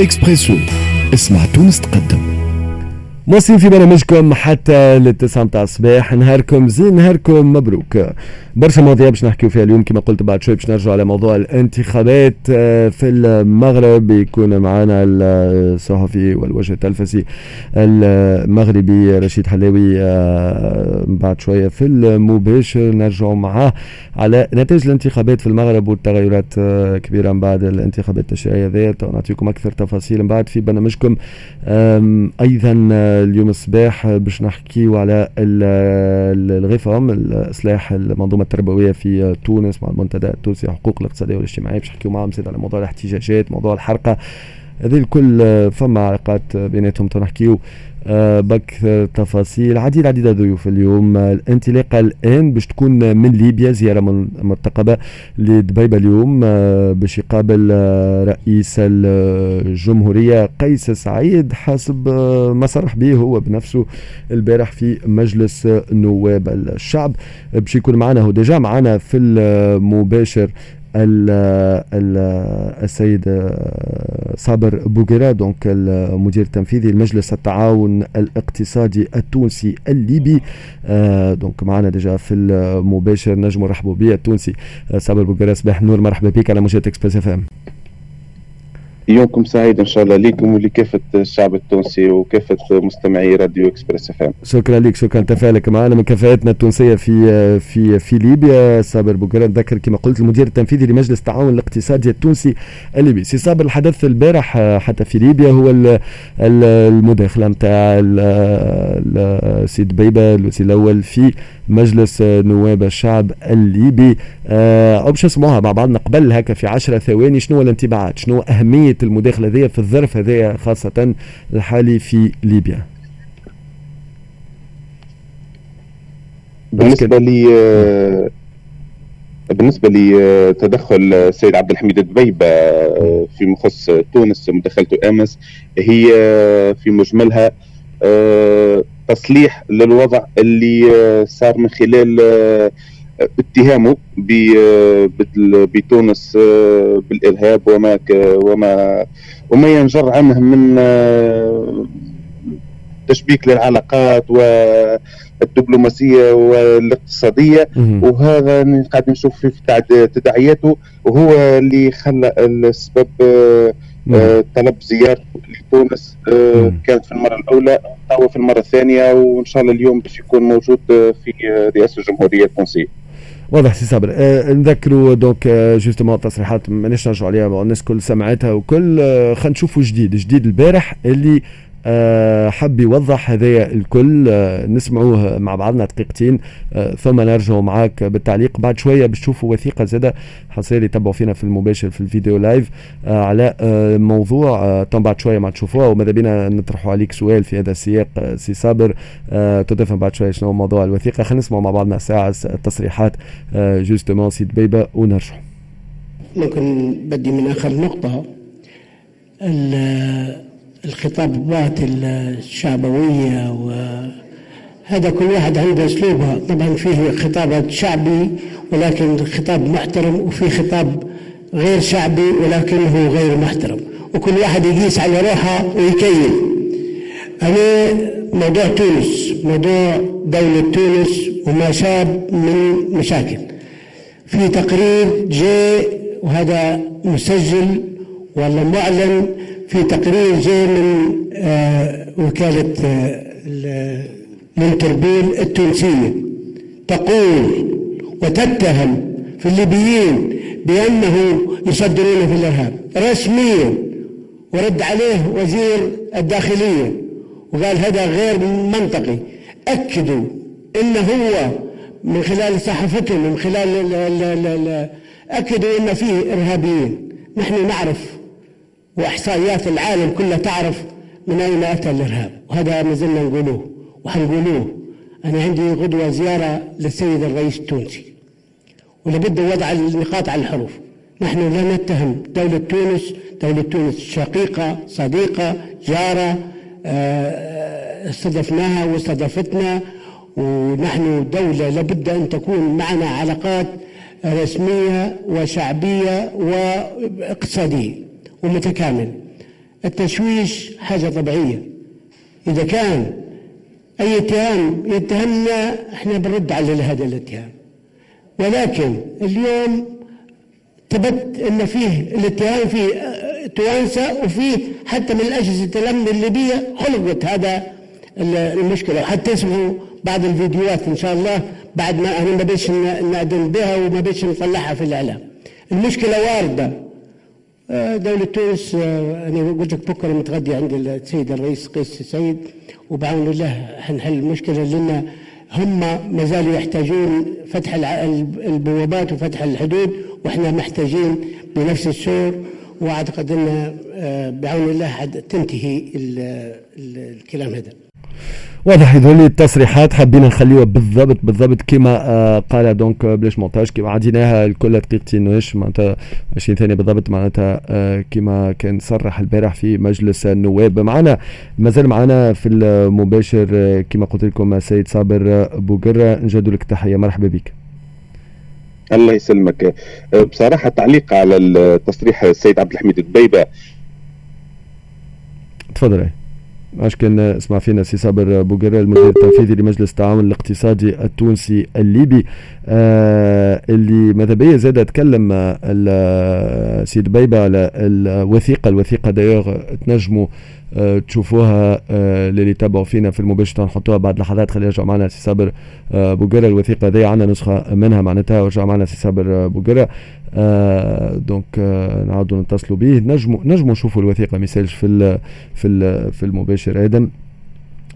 إكسبريسو. اسمع تونس تقدم. مواصلين في برنامجكم حتى للتسعة متاع الصباح. نهاركم زين نهاركم مبروك. برشا مواضيع باش نحكيو فيها اليوم. كما قلت بعد شوي باش نرجعوا على موضوع الانتخابات آه، في المغرب يكون معنا الصحفي والوجه التلفزي المغربي رشيد حلاوي آه، بعد شوية في المباشر. نرجعوا معاه على نتائج الانتخابات في المغرب والتغيرات آه، كبيرة من بعد الانتخابات التشريعية ذات. ونعطيكم أكثر تفاصيل من بعد في برنامجكم. أيضا اليوم الصباح باش نحكيو على الغفام الإصلاح المنظومة التربوية في تونس مع المنتدى التونسي الحقوق الاقتصادية والاجتماعية. باش نحكيو معاهم على موضوع الاحتجاجات موضوع الحرقة. هذه الكل فما علاقات بيناتهم. تنحكيو آه، بك تفاصيل عديد عديد ضيوف اليوم. الانطلاقة الآن باش تكون من ليبيا زيارة مرتقبة لدبيبة اليوم آه، باش يقابل آه، رئيس الجمهورية قيس سعيد حسب ما صرح به هو بنفسه البارح في مجلس نواب الشعب. باش يكون معنا هو déjà معنا في المباشر السيد صابر بوقرة donc المدير التنفيذي لمجلس التعاون الاقتصادي التونسي الليبي. donc معنا déjà في المباشر نجمو نرحبوا به التونسي. صابر بوقرة صباح النور مرحبا بك على موجة اكسبريس اف ام يومكم سعيد إن شاء الله ليكم ولكافة الشعب التونسي وكافة مستمعي راديو إكسبريس إف شكرا لك شكرا. تفاعلك معنا من كفاءتنا التونسية في في في ليبيا. صابر بوقرة نذكر كما قلت المدير التنفيذي لمجلس التعاون الاقتصادي التونسي الليبي. سي صابر الحدث البارح حتى في ليبيا هو المداخلة نتاع السيد دبيبة الوزير الأول في مجلس نواب الشعب الليبي. أه أو باش نسمعوها مع بعضنا قبل هكا في 10 ثواني شنو الانطباعات؟ شنو أهمية المداخلة هذه في الظرف هذا خاصة الحالي في ليبيا. بالنسبة لي آه، بالنسبة لي آه، تدخل السيد عبد الحميد دبيبه آه، في مخص تونس مداخلته آمس هي في مجملها تصليح للوضع اللي صار من خلال اتهامه بتونس بالإرهاب وما وما وما ينجر عنه من تشبيك للعلاقات والدبلوماسية والاقتصادية. وهذا قاعد نشوف في تداعياته. وهو اللي خلى السبب آه، طلب زيارته لتونس آه، كانت في المرة الأولى أو في المرة الثانية وإن شاء الله اليوم باش يكون موجود في رئاسة الجمهورية التونسية. واضح سي صابر. أه نذكروا donc أه justement تصريحات مانيش نرجعوا عليها الناس كل سمعتها وكل أه خلينا نشوفوا جديد جديد البارح اللي آه، حب يوضح هذايا الكل. آه، نسمعوه مع بعضنا دقيقتين. آه، ثم نرجعوا معاك بالتعليق. بعد شوية باش تشوفوا وثيقة زادة حصري يتبعوا فينا في المباشر في الفيديو live على موضوع طبعا بعد شوية ما تشوفوها وماذا بينا نطرحوا عليك سؤال في هذا السياق سي صابر. تفهم بعد شوية شنو موضوع الوثيقة. خلينا نسمعوا مع بعضنا ساعة التصريحات جوستومون سيد بيبه ونرجعوا. ممكن بدي من آخر نقطة. الخطابات الشعبوية وهذا كل واحد عنده أسلوبها. طبعا فيه خطاب شعبي ولكن خطاب محترم وفي خطاب غير شعبي ولكنه غير محترم. وكل واحد يقيس على روحه ويكيل. أنا موضوع تونس موضوع دولة تونس وما شاب من مشاكل. في تقرير جاء وهذا مسجل ولا معلن في تقرير جاي من آه، وكالة آه، التونسية. تقول وتتهم في الليبيين بأنه يصدرون في الإرهاب رسميا ورد عليه وزير الداخلية وقال هذا غير منطقي. أكدوا أنه هو من خلال صحفتهم من خلال أكدوا أن فيه إرهابيين. نحن نعرف وإحصائيات العالم كلها تعرف من أين أتى الإرهاب. وهذا ما زلنا نقولوه وحنقولوه. أنا عندي غدوة زيارة للسيد الرئيس التونسي. ولابد وضع النقاط على الحروف. نحن لا نتهم. دولة تونس دولة تونس شقيقة صديقة جارة آه، استضفناها واستضافتنا ونحن دولة لابد أن تكون معنا علاقات رسمية وشعبية واقتصادية. ومتكامل التشويش حاجة طبيعية. إذا كان أي اتهام يتهمنا إحنا بنرد على هذا الاتهام. ولكن اليوم ثبت أن فيه الاتهام فيه توانسه وفيه حتى من الاجهزه الأمن الليبية خلقت هذا المشكلة. وحتى اسمه بعض الفيديوهات إن شاء الله بعد ما أنا ما بيش نعدل بها وما بيش نطلعها في الإعلام. المشكلة واردة. دولة تونس آه، أنا قلت لك بكرة متغدي عند السيد الرئيس قيس السيد وبعون الله حنحل المشكلة لأن هم ما زالوا يحتاجون فتح البوابات وفتح الحدود وإحنا محتاجين بنفس السور وأعتقد إن آه، بعون الله تنتهي الكلام هذا. واضح هذول التصريحات حابين نخليوها بالضبط بالضبط كما آه قال دونك بلاش مونتاج كما عديناها الكل دقيقتين واش معناتها 20 ثانية بالضبط معناتها آه كما كان صرح البارح في مجلس النواب. معنا مازال معنا في المباشر آه كما قلت لكم السيد صابر بوقرة نجددوا لك تحيه مرحبا بك. الله يسلمك. آه، بصراحة تعليق على التصريح السيد عبد الحميد الدبيبه تفضل. اش كان اسمع فينا سي صابر بوغيرا المدير التنفيذي لمجلس التعاون الاقتصادي التونسي الليبي. آه اللي ماذا بيا زاد تكلم السيد دبيبة على الوثيقة الوثيقة دايوغ تنجموا آه تشوفوها آه اللي يتابعوا فينا في المباشر نحطوها بعد لحظات. خلينا نرجع معنا سي صابر آه بوغيرا الوثيقة دي عندنا نسخة منها معناتها ورجع معنا سي صابر آه donc آه نعاودوا نتصلوا به. نجموا نجموا نشوفوا الوثيقة ما في ال في ال في المباشر آدم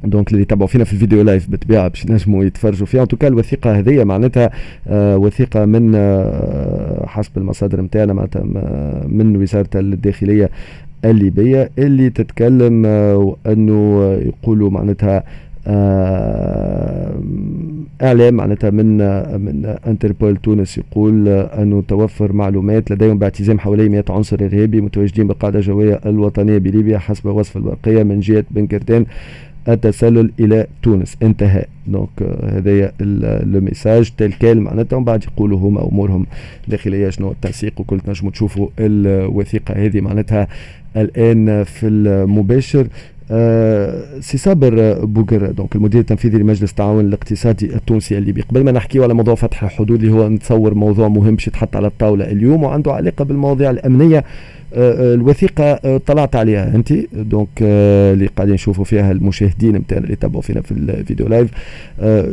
donc اللي يتابعوا فينا في الفيديو live بالطبيعة باش نجموا يتفرجوا فيها. en tout cas الوثيقة هذه معناتها آه وثيقة من آه حسب المصادر نتاعنا معناتها من وزارة الداخلية الليبية اللي تتكلم آه أنه يقولوا معناتها آه إعلام معناتها من من انتربول تونس يقول أنه توفر معلومات لديهم باعتزام حوالي 100 عنصر إرهابي متواجدين بالقاعده الجويه الوطنية بليبيا حسب وصف البرقية من جهة بنكرتين. التسلل إلى تونس. انتهى. donc هذايا le message. tel quel معناتها ومن بعد يقولوا هما أمورهم داخلية شنو التنسيق وكل تنجموا تشوفوا الوثيقة. هذه معناتها الآن في المباشر. آه سي صابر بوغر donc المدير التنفيذي لمجلس التعاون الاقتصادي التونسي الليبي. قبل ما نحكيو على موضوع فتح الحدود اللي هو نتصور موضوع مهم باش يتحط على الطاولة اليوم وعنده علاقة بالمواضيع الأمنية آه، الوثيقة آه، طلعت عليها. انت؟ donc آه، اللي قاعدين نشوفوا فيها المشاهدين نتاعنا اللي تابعوا فينا في الفيديو live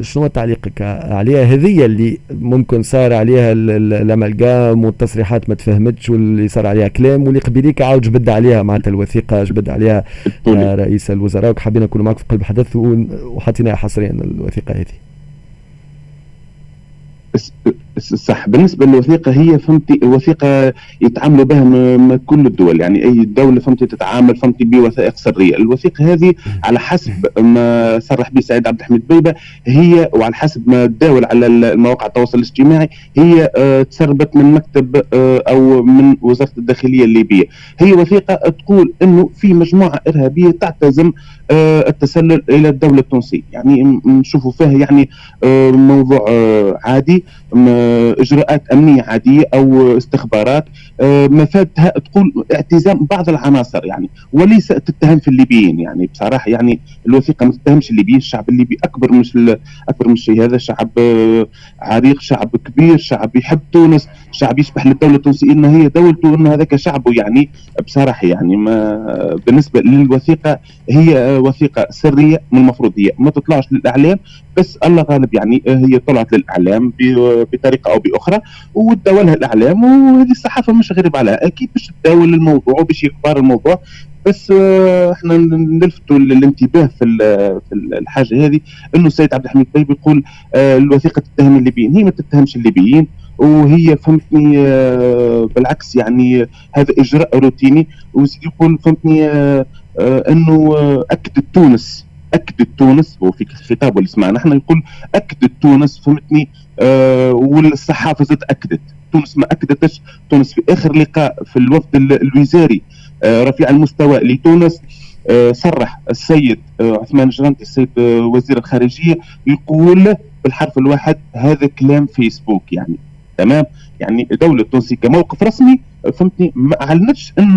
شنو تعليقك عليها؟ هذه اللي ممكن صار عليها الامالجام والتصريحات ما تفهمتش واللي صار عليها كلام واللي قبيليك عاود جبد عليها معناتها الوثيقة جبد عليها رئيس الوزراء وحابين نكونوا معك في قلب حدث وحطيناها حصريا الوثيقة هذه. صح. بالنسبة للوثيقة هي فهمتي وثيقه يتعاملوا بها كل الدول. يعني أي دولة فهمتي تتعامل فهمتي بوثائق سرية. الوثيقة هذه على حسب ما صرح به سعيد عبد الحميد بيبة هي وعلى حسب ما تداول على مواقع التواصل الاجتماعي هي آه، تسربت من مكتب آه، أو من وزارة الداخلية الليبية. هي وثيقة تقول إنه في مجموعة إرهابية تعتزم آه، التسلل إلى الدولة التونسية. يعني نشوفوا فيها يعني موضوع عادي. إجراءات أمنية عادية أو استخبارات مفادها تقول اعتزام بعض العناصر يعني وليس تتهم في الليبيين يعني. بصراحة يعني الوثيقة ما تتهمش الليبيين الشعب الليبي أكبر مش أكبر من الشيء هذا شعب آه، عريق شعب كبير شعب يحب تونس شعب يشبح للدوله التونسية إن هي دولته إن هذاك شعبه يعني. بصراحة يعني ما بالنسبة للوثيقة هي وثيقة سرية من المفروض هي ما تطلعش للإعلام بس الله غالب يعني هي طلعت للإعلام بطريقة أو بأخرى وتداولها الإعلام وهذه الصحافة مش غريب عليها أكيد باش تداول الموضوع وباش يكبر الموضوع بس آه، إحنا نلفتوا الانتباه في في الحاجة هذه. إنه السيد عبد الحميد طيب يقول آه، الوثيقة تتهم الليبيين. هي ما تتهمش الليبيين وهي فهمتني آه، بالعكس يعني هذا إجراء روتيني. وزيد يقول فهمتني إنه اكدت تونس اكدت تونس هو في خطابه اللي سمعنا إحنا يقول اكدت تونس فهمتني والصحافة زاد أكدت. تونس ما أكدتش. تونس في آخر لقاء في الوفد الوزاري آه رفيع المستوى لتونس آه صرح السيد آه عثمان جراندي السيد وزير الخارجية يقول بالحرف الواحد هذا كلام فيسبوك يعني. تمام؟ يعني دوله تونسيه كموقف رسمي فهمتني؟ ما اعلنتش أن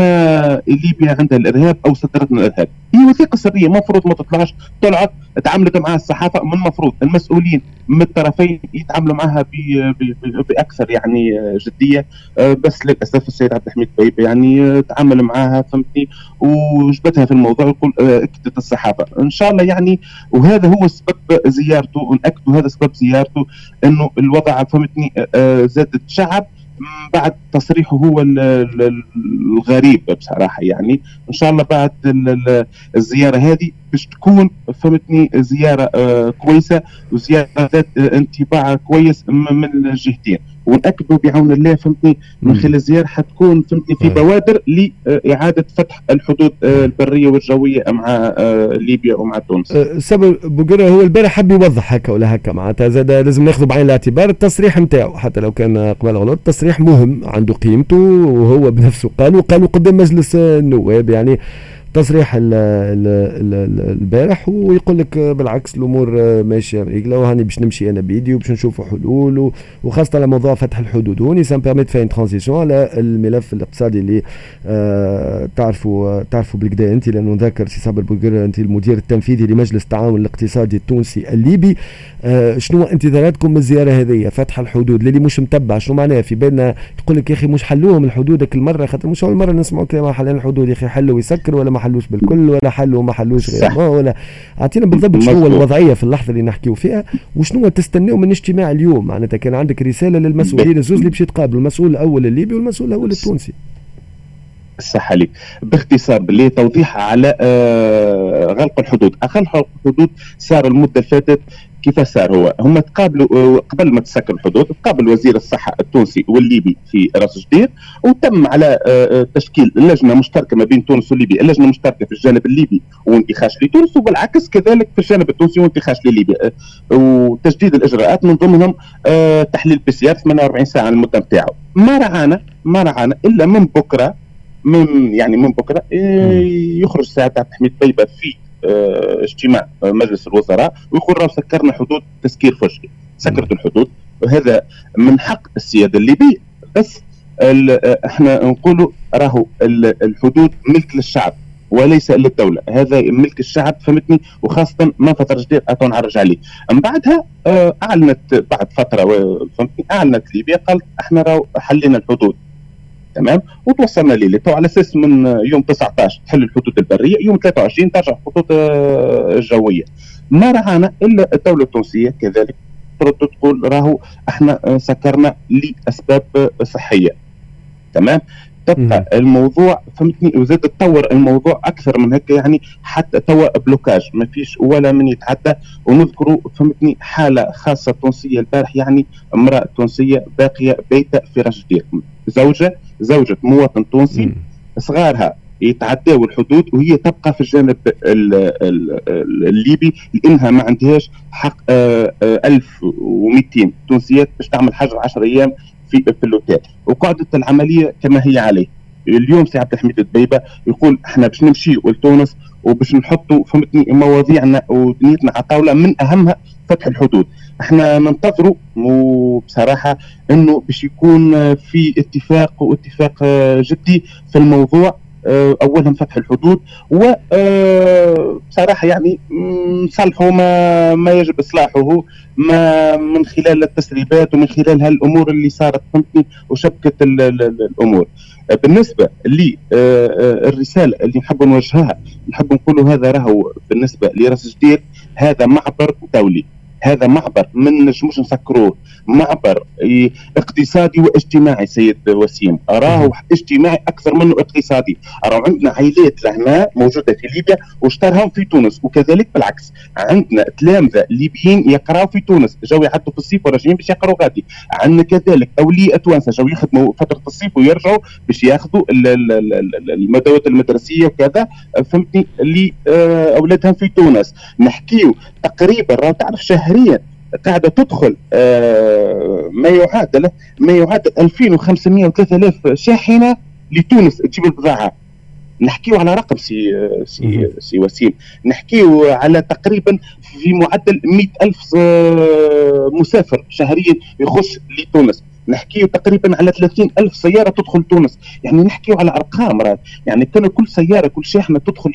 ليبيا عندها الإرهاب أو صدرت من الإرهاب؟ هي وثيقة سرية مفروض ما تطلعش طلعت تعاملت معها الصحافة من المفروض. المسؤولين من الطرفين يتعاملوا معها بأكثر يعني جدية. آه، بس للأسف السيد عبد الحميد بيبي يعني تعامل معها فهمتني؟ وجبتها في الموضوع يقول آه، أكدت الصحافة. إن شاء الله يعني وهذا هو سبب زيارته ونأكد هذا سبب زيارته إنه الوضع فهمتني آه، زادت شعب بعد تصريحه هو الغريب بصراحة يعني. إن شاء الله بعد الزيارة هذه باش تكون فهمتني زيارة آه، كويسة وزيارة ذات انطباع كويس من الجهتين. ونأكدوا بعون الله فهمتني؟ من خلال الزيارة حتكون فهمتني في بوادر لإعادة فتح الحدود آه، البرية والجوية مع آه، ليبيا ومع تونس. سبب بوغيرا هو البارح حب يوضح هكا ولا هكا معناتها زاد لازم ناخذ بعين الاعتبار التصريح نتاعو حتى لو كان قبل غلط تصريح مهم عنده قيمته وهو بنفسه قال وقالوا قدام مجلس النواب يعني تصريح البارح ويقول لك بالعكس الأمور ماشية ريقله وهاني باش نمشي أنا بيدي وباش نشوفوا حلول وخاصة على موضوع فتح الحدود. هوني ça me permet une transition على الملف الاقتصادي اللي آه تعرفوا تعرفوا بالگدا أنت لأنه ذاكر سي صابر بوغر أنت المدير التنفيذي لمجلس التعاون الاقتصادي التونسي الليبي. آه شنو انتظاراتكم من الزياره هذه فتح الحدود للي مش متبع؟ شنو معناها في بالنا يقول لك يا أخي مش حلوهم الحدود كل مرة خاطر مش أول مرة نسمعوا كلام حلال الحدود يا أخي حلوا ويسكروا ولا ما حلوش بالكل ولا حل وما حلوش غير ولا. أعطينا بالضبط شنو الوضعية في اللحظة اللي نحكيو فيها وشنو تستناو من اجتماع اليوم؟ معناتها كان عندك رسالة للمسؤولين الزوز اللي باش يتقابلوا المسؤول الأول الليبي والمسؤول الأول التونسي. الصحة لك باختصار لتوضيح على آه، غلق الحدود. غلق الحدود صار المدة اللي فاتت كيف صار هو؟ هم تقابلوا آه، قبل ما تسكر الحدود تقابل وزير الصحة التونسي والليبي في راس جدير وتم على آه، تشكيل لجنة مشتركة ما بين تونس والليبي اللجنة مشتركة في الجانب الليبي وانتخاش لتونس وبالعكس كذلك في الجانب التونسي وانتخاش لليبيا وتجديد الإجراءات من ضمنهم تحليل بي سي آر 48 ساعة المدة نتاعو ما رعانا ما رعانا إلا من بكرة من يعني من بكرة يخرج ساعة الحميد طيبة في اجتماع مجلس الوزراء ويقول راه سكرنا حدود تسكير فشلي سكرت الحدود. وهذا من حق السيادة الليبية. بس إحنا نقولوا راهو الحدود ملك للشعب وليس للدولة. هذا ملك الشعب فهمتني؟ وخاصة منفذ رجدير أتون نعرج عليه. من بعدها آه أعلنت بعد فترة فهمتني؟ أعلنت ليبيا قالت إحنا راهو حلينا الحدود. تمام؟ وتوصلنا تو على أساس من يوم 19 تحل الحدود البرية يوم 23 ترجع الخطوط آه، الجويه ما رعانا إلا الدولة التونسية. كذلك ترد تقول راهو إحنا آه، سكرنا لأسباب صحية. تمام؟ تبقى الموضوع فهمتني؟ وزاد تطور الموضوع أكثر من هيك يعني حتى توا بلوكاج. ما فيش ولا من يتعدى. ونذكروا فهمتني حالة خاصة تونسية البارح يعني امرأة تونسية باقية بيتة في رشدير زوجة زوجة مواطن تونسي صغارها يتعداوا الحدود وهي تبقى في الجانب الليبي لإنها ما عندهاش حق 1200 آه، آه، تونسيات باش تعمل حجر 10 أيام في في الاوتيل وقعدت العملية كما هي عليه. اليوم سي عبد الحميد الدبيبه يقول إحنا باش نمشي لتونس وباش نحطوا فهمتني مواضيعنا ودنيتنا على الطاولة من أهمها فتح الحدود. إحنا ننتظروا وبصراحه انه باش يكون في اتفاق واتفاق جدي في الموضوع آه، اولهم فتح الحدود و آه، بصراحة يعني نصلحوا ما ما يجب إصلاحه ما من خلال التسريبات ومن خلال هالأمور اللي صارت فهمتني وشبكة الأمور. بالنسبة للرساله آه، اللي نحب نوجهها نحب نقولوا هذا راهو بالنسبة لرأس جدير هذا معبر دولي. هذا معبر من نجموش نسكروه. معبر اقتصادي واجتماعي سيد وسيم. راهو اجتماعي أكثر منه اقتصادي. راهو عندنا عائلات لهنا موجودة في ليبيا واشترهم في تونس وكذلك بالعكس. عندنا تلامذه ليبيين يقراوا في تونس جاوا يعدوا في الصيف وراجعين باش يقراوا غادي. عندنا كذلك أولياء توانسة جاوا يخدموا فترة الصيف ويرجعوا باش ياخذوا المدوات المدرسية وكذا فهمتني؟ اللي آه، أولادهم في تونس. نحكيو تقريبا راه تعرف شهريا قاعدة تدخل آه، ما يعادل ما يعادل 2500 و 3000 شاحنة لتونس تجيب البضاعة. نحكيو على رقم سي سي سي وسيم. نحكيو على تقريبا في معدل 100 ألف آه، مسافر شهريا يخش لتونس. نحكيو تقريبا على 30 ألف سيارة تدخل تونس. يعني نحكيو على أرقام راه. يعني كان كل سيارة كل شاحنة تدخل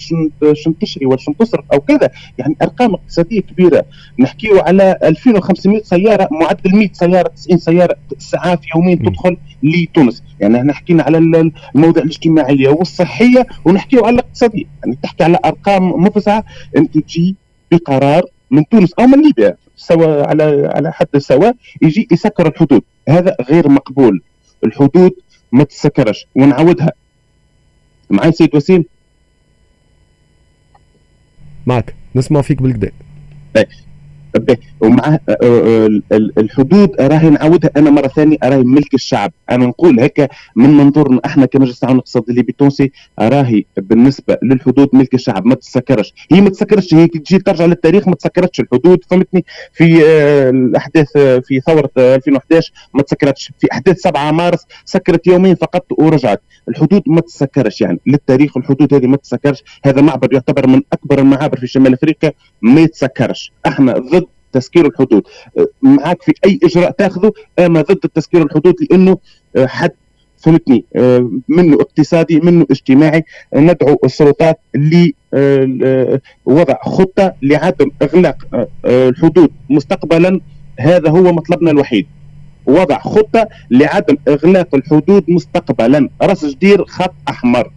شن تشري ولا شن تصرف أو كذا. يعني أرقام اقتصادية كبيرة. نحكيو على 2500 سيارة معدل 100 سيارة 90 سيارة ساعات يوميا تدخل لتونس. يعني إحنا حكينا على المواضيع الاجتماعية والصحية ونحكيو على الاقتصادية. يعني تحكي على أرقام مفزعة. أنت تجي بقرار من تونس أو من ليبيا. سواء على على حد سواء يجي يسكر الحدود. هذا غير مقبول. الحدود ما تسكرش ونعودها معي سيد وسيم؟ معك. نسمع فيك بالكدا. ومع آه، آه، الحدود راهي نعاودها أنا مرة ثانية راهي ملك الشعب. أنا نقول هكا من منظورنا إحنا كمجلس تعاون اقتصادي الليبي التونسي راهي بالنسبة للحدود ملك الشعب ما تسكرش هي ما تسكرش هي تجي ترجع للتاريخ ما تسكرتش الحدود فهمتني؟ في آه، الأحداث في ثورة 2011 ما تسكرتش. في أحداث 7 مارس سكرت يومين فقط ورجعت. الحدود ما تسكرش يعني. للتاريخ الحدود هذه ما تسكرش هذا معبر يعتبر من أكبر المعابر في شمال أفريقيا ما يتسكرش. إحنا ضد تسكير الحدود. معك في أي إجراء تاخذه؟ أنا ضد تسكير الحدود لأنه آه، حد فهمتني آه، منه اقتصادي منه اجتماعي. ندعو السلطات لوضع خطة لعدم إغلاق الحدود مستقبلا. هذا هو مطلبنا الوحيد. وضع خطة لعدم إغلاق الحدود مستقبلا. رأس جدير خط أحمر.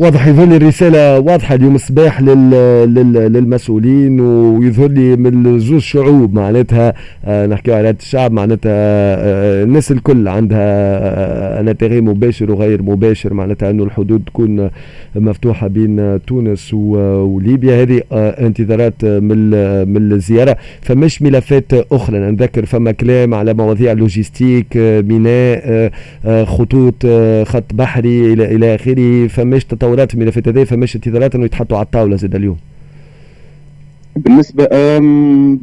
واضح يظهر لي الرسالة واضحة اليوم الصباح لل... لل... للمسؤولين ويظهر لي من زوج شعوب معناتها آه نحكي على الشعب معناتها آه الناس الكل عندها آه انتغي مباشر وغير مباشر معناتها انه الحدود تكون مفتوحة بين تونس. وليبيا هذه آه انتظارات من من الزيارة فماش ملفات أخرى نذكر فما كلام على مواضيع logistique آه، ميناء آه، آه، خطوط خط بحري إلى إلى آخره فماش تطورات في الملفات هذه فماش انتظارات انه يتحطوا على الطاولة زاد اليوم. بالنسبة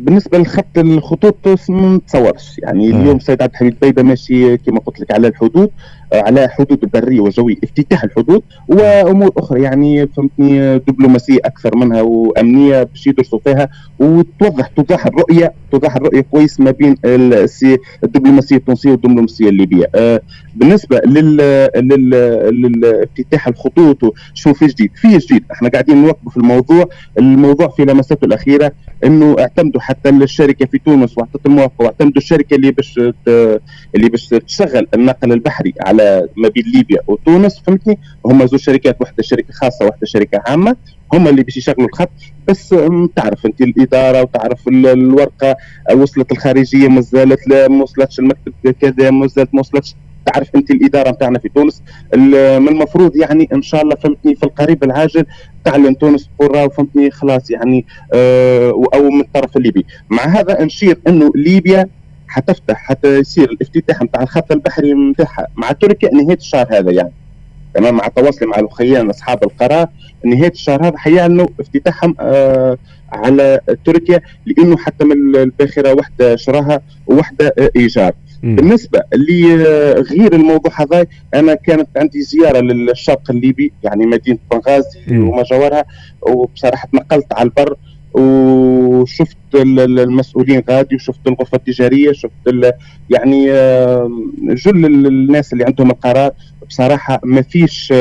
بالنسبة لخط الخطوط ما نتصورش. يعني آه. اليوم سيد عبد الحميد دبيبة ماشي كما قلت لك على الحدود. على حدود البريه والجويه افتتاح الحدود وأمور أخرى. يعني فهمتني دبلوماسية أكثر منها وأمنية باش يدرسوا فيها وتوضح توضح الرؤية توضح الرؤية كويس ما بين الدبلوماسية التونسية والدبلوماسية الليبية. آه، بالنسبة لل للافتتاح الخطوط وشو في جديد في جديد؟ إحنا قاعدين نوقفوا في الموضوع الموضوع في لمساته الأخيرة إنه اعتمدوا حتى الشركة في تونس واعطت الموافقه واعتمدوا الشركة اللي باش اللي باش تشغل النقل البحري على ما بين ليبيا وتونس فهمتني؟ هم زوج شركات واحدة شركة خاصة واحدة شركة عامة هم اللي باش يشغلوا الخط. بس تعرف أنت الإدارة وتعرف الورقة وصلت الخارجية ما زالت ما وصلتش المكتب كذا ما زالت ما وصلتش. تعرف انت الإدارة نتاعنا في تونس. من المفروض يعني إن شاء الله فهمتني في القريب العاجل تعلن تونس قرى فهمتني خلاص يعني آه أو من الطرف الليبي. مع هذا نشير إنه ليبيا حتفتح حتى يصير الافتتاح نتاع الخط البحري نتاعها مع تركيا نهاية الشهر هذا يعني. تمام؟ مع تواصلي مع الاخوين أصحاب القرار نهاية الشهر هذا حيعلنوا افتتاحهم آه على تركيا لإنه حتى من الباخرة وحده شراها وحده آه إيجار. بالنسبة لغير الموضوع هذا أنا كانت عندي زيارة للشرق الليبي يعني مدينة بنغازي وما جاورها وبصراحة تنقلت على البر وشفت المسؤولين غادي وشفت الغرفة التجارية شفت يعني جل الناس اللي عندهم القرار. بصراحة ما فيش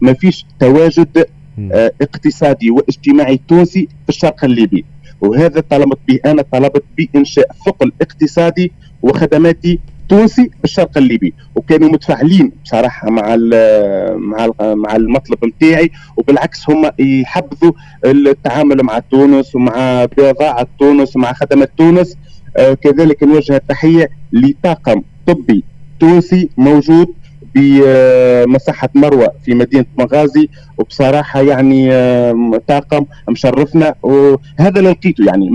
ما فيش تواجد آه، اقتصادي واجتماعي تونسي في الشرق الليبي. وهذا طلبت به أنا طلبت بإنشاء ثقل اقتصادي وخدماتي تونسي بالشرق الليبي. وكانوا متفاعلين بصراحة مع مع مع المطلب نتاعي وبالعكس هم يحبذوا التعامل مع تونس ومع بضاعة تونس ومع خدمات تونس. آه كذلك نوجه التحية لطاقم طبي تونسي موجود بمساحة مروة في مدينة مغازي وبصراحة يعني طاقم مشرفنا. وهذا اللي لقيته يعني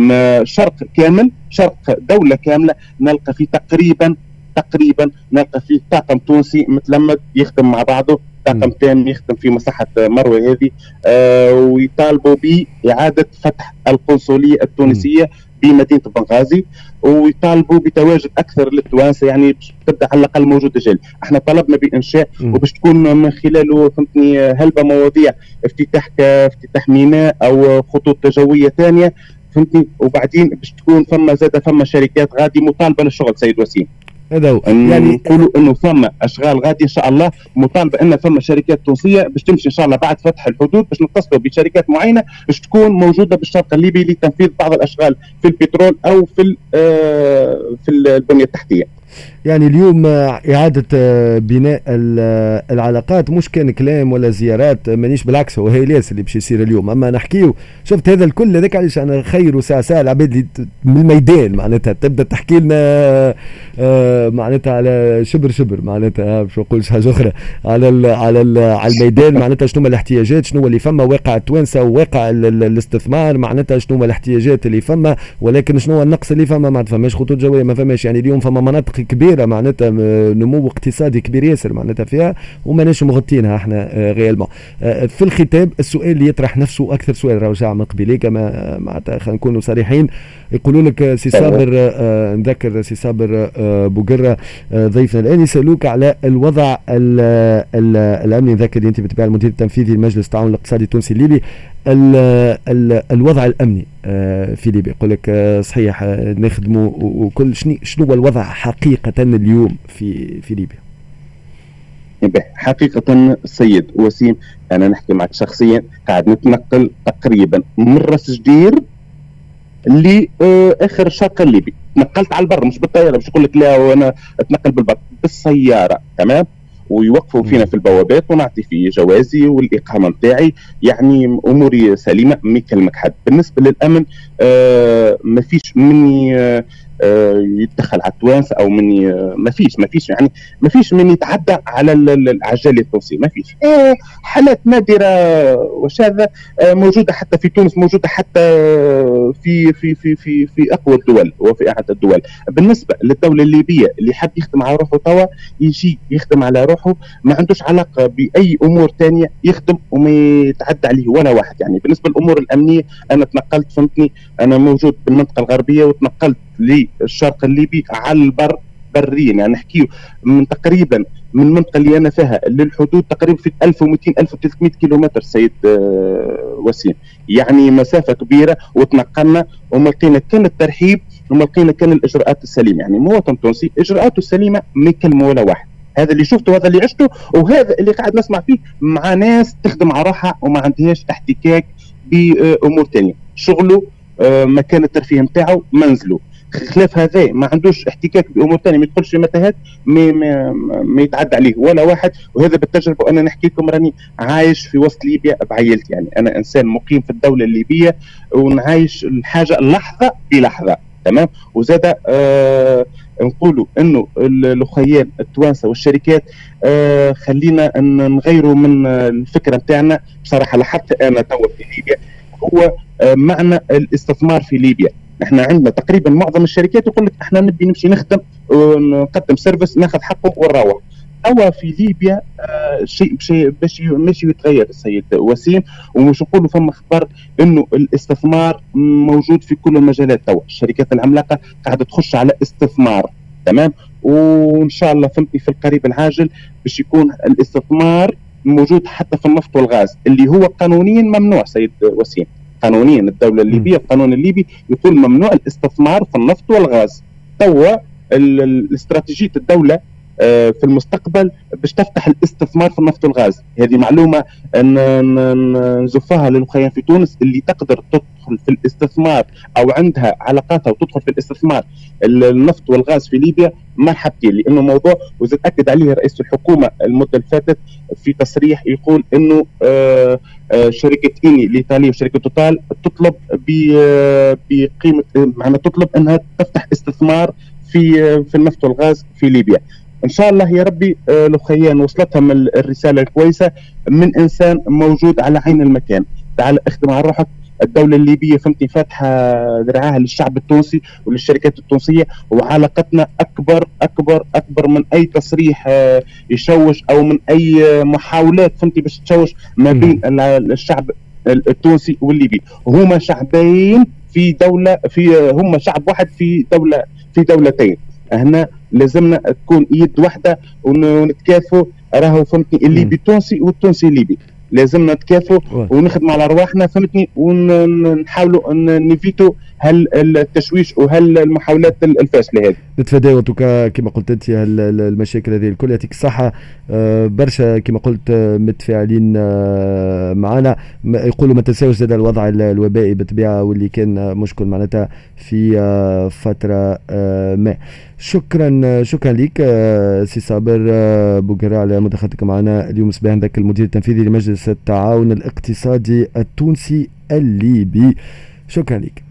شرق كامل شرق دولة كاملة نلقى فيه تقريبا تقريبا نلقى فيه طاقم تونسي متلمد يخدم مع بعضه طاقم تام يخدم في مساحة مروة هذه آه ويطالبوا بإعادة فتح القنصلية التونسية. بمدينه بنغازي ويطالبوا بتواجد أكثر للتوانسة يعني تبدأ على الأقل موجوده جل إحنا طلبنا بإنشاء وباش تكون من خلاله فهمتني هلبة مواضيع افتتاح افتتاح ميناء أو خطوط جوية ثانية فهمتني؟ وبعدين باش تكون فما زاد فما شركات غادي مطالبة للشغل سيد وسيم. هذا هو يعني نقولوا إنه ثم أشغال غادي إن شاء الله مطالبه ان ثم شركات تونسية باش تمشي إن شاء الله بعد فتح الحدود باش نتصلوا بشركات معينة باش تكون موجودة بالشرق الليبي لتنفيذ بعض الأشغال في البترول أو في آه، في البنية التحتية. يعني اليوم إعادة آه، بناء آه، العلاقات مش كان كلام ولا زيارات مانيش بالعكس هو هي اللي باش يصير اليوم. أما نحكيو شفت هذا الكل هذاك علاش أنا خير ساعة ساعة العباد اللي من الميدان معناتها. تبدأ تحكي لنا آه، معناتها على شبر شبر معناتها باش نقولش حاجة أخرى. على ال على ال على الميدان معناتها شنو الاحتياجات شنو اللي فما واقع التوانسة وواقع الاستثمار معناتها شنو الاحتياجات اللي فما ولكن شنو النقص اللي فما ما فماش خطوط جوية ما فماش. يعني اليوم فما مناطق كبيرة معناتها نمو اقتصادي كبير ياسر معناتها فيها وماناش مغطينها إحنا غيالمون آه، آه، في الختام السؤال اللي يطرح نفسه أكثر سؤال رجع من قبيليك ما معناتها خلينا نكونوا صريحين. يقولوا لك سي صابر آه، نذكر سي صابر بوقرة ضيفنا الآن. يسألوك على الوضع الأمني. نذكر أنت بالطبع المدير التنفيذي لمجلس التعاون الاقتصادي التونسي الليبي. ال ال الوضع الأمني آه، في ليبيا يقول لك آه، صحيح آه، نخدموا وكل شنو هو الوضع حقيقة اليوم في في ليبيا حقيقة السيد وسيم أنا نحكي معك شخصيا قاعد نتنقل تقريبا من رأس جدير لاخر الشرق الليبي. نقلت على البر مش بالطيارة مش نقول لك لا وأنا أتنقل بالبر. بالسيارة تمام؟ ويوقفوا فينا في البوابات ونعطي في جوازي والإقامة نتاعي يعني أموري سليمة ما يكلمك حد. بالنسبة للأمن آه ما فيش مني آه آه، يدخل على التوانسة أو من ما فيش ما فيش يعني ما فيش من يتعدى على العجال التونسي ما فيش. آه، حالات نادرة وشاذة آه، موجودة حتى في تونس موجودة حتى في في في في في أقوى الدول وفي احد الدول. بالنسبة للدولة الليبية اللي حب يخدم على روحه توا يجي يخدم على روحه ما عندوش علاقة بأي أمور ثانية يخدم وما يتعدى عليه ولا واحد. يعني بالنسبة للأمور الأمنية أنا تنقلت فهمتني؟ أنا موجود بالمنطقة الغربية وتنقلت للشرق الليبي على البر بريا. يعني نحكيو من تقريبا من المنطقة اللي أنا فيها للحدود تقريبا في 1200 1300 كيلومتر سيد آه، وسيم. يعني مسافة كبيرة وتنقلنا وما لقينا كان الترحيب وما لقينا كان الإجراءات السليمة. يعني مواطن تونسي إجراءاته السليمة ما يكلموا ولا واحد. هذا اللي شفته هذا اللي عشته وهذا اللي قاعد نسمع فيه مع ناس تخدم على روحها وما عندهاش احتكاك بأمور ثانية شغله آه، مكان الترفيه نتاعو منزله. خلاف هذا ما عندوش احتكاك بأمور ثانية ما يدخلش في متاهات ما, ما, يتعدى عليه ولا واحد. وهذا بالتجربة وأنا نحكي لكم راني عايش في وسط ليبيا بعائلتي. يعني أنا إنسان مقيم في الدولة الليبية ونعايش الحاجة لحظة بلحظة. تمام؟ وزاد آه نقولوا إنه الاخيان التوانسة والشركات آه خلينا نغيروا من الفكرة نتاعنا. بصراحة لاحظت أنا توا في ليبيا هو آه معنى الاستثمار في ليبيا. إحنا عندنا تقريبا معظم الشركات يقول لك إحنا نبي نمشي نخدم ونقدم سيرفيس ناخذ حقه ونروح. توا في ليبيا آه شيء باش ماشي يتغير السيد وسيم ومش نقولوا فما خبر إنه الاستثمار موجود في كل المجالات. توا الشركات العملاقة قاعدة تخش على استثمار تمام؟ وإن شاء الله فهمتني في القريب العاجل باش يكون الاستثمار موجود حتى في النفط والغاز اللي هو قانونيا ممنوع سيد وسيم. قانونيا. الدولة الليبية القانون الليبي يقول ممنوع الاستثمار في النفط والغاز. توا استراتيجيه الدولة آه، في المستقبل باش تفتح الاستثمار في النفط والغاز. هذه معلومة نزفها للمقيم في تونس اللي تقدر تدخل في الاستثمار أو عندها علاقاتها وتدخل في الاستثمار النفط والغاز في ليبيا مرحبتين لأنه موضوع وزاد اكد عليه رئيس الحكومة المدة اللي فاتت في تصريح يقول إنه آه، آه، شركة ايني الايطاليه وشركة توتال تطلب بقيمة معناها تطلب إنها تفتح استثمار في في النفط والغاز في ليبيا. إن شاء الله يا ربي آه، لخيان وصلتهم الرسالة الكويسة من إنسان موجود على عين المكان. تعال اخدم على روحك. الدولة الليبية فهمتني فاتحة ذراعها للشعب التونسي وللشركات التونسية وعلاقتنا أكبر أكبر أكبر من أي تصريح آه، يشوش أو من أي محاولات فهمتي باش تشوش ما بين الشعب التونسي والليبي. هما شعبين في دولة في هما شعب واحد في دولة في دولتين. هنا لازمنا تكون يد واحدة ونتكافوا راهو فهمتني الليبي تونسي والتونسي ليبي لازمنا نتكافوا واه. ونخدموا على أرواحنا فهمتني ونحاولوا ن évit و هل التشويش وهل المحاولات الفاشلة هذه؟ نتفاداو كما قلت أنت المشاكل هذه الكل يعطيك الصحة. آه، برشا كما قلت آه، متفاعلين آه، معنا يقولوا ما تنساوش زاد الوضع ال- الوبائي بالطبيعة واللي كان مشكل معناتها في فترة ما. شكرا شكرا لك سي صابر بوقرا على مداخلتك معنا اليوم. صباح ذاك المدير التنفيذي لمجلس التعاون الاقتصادي التونسي الليبي. شكرا لك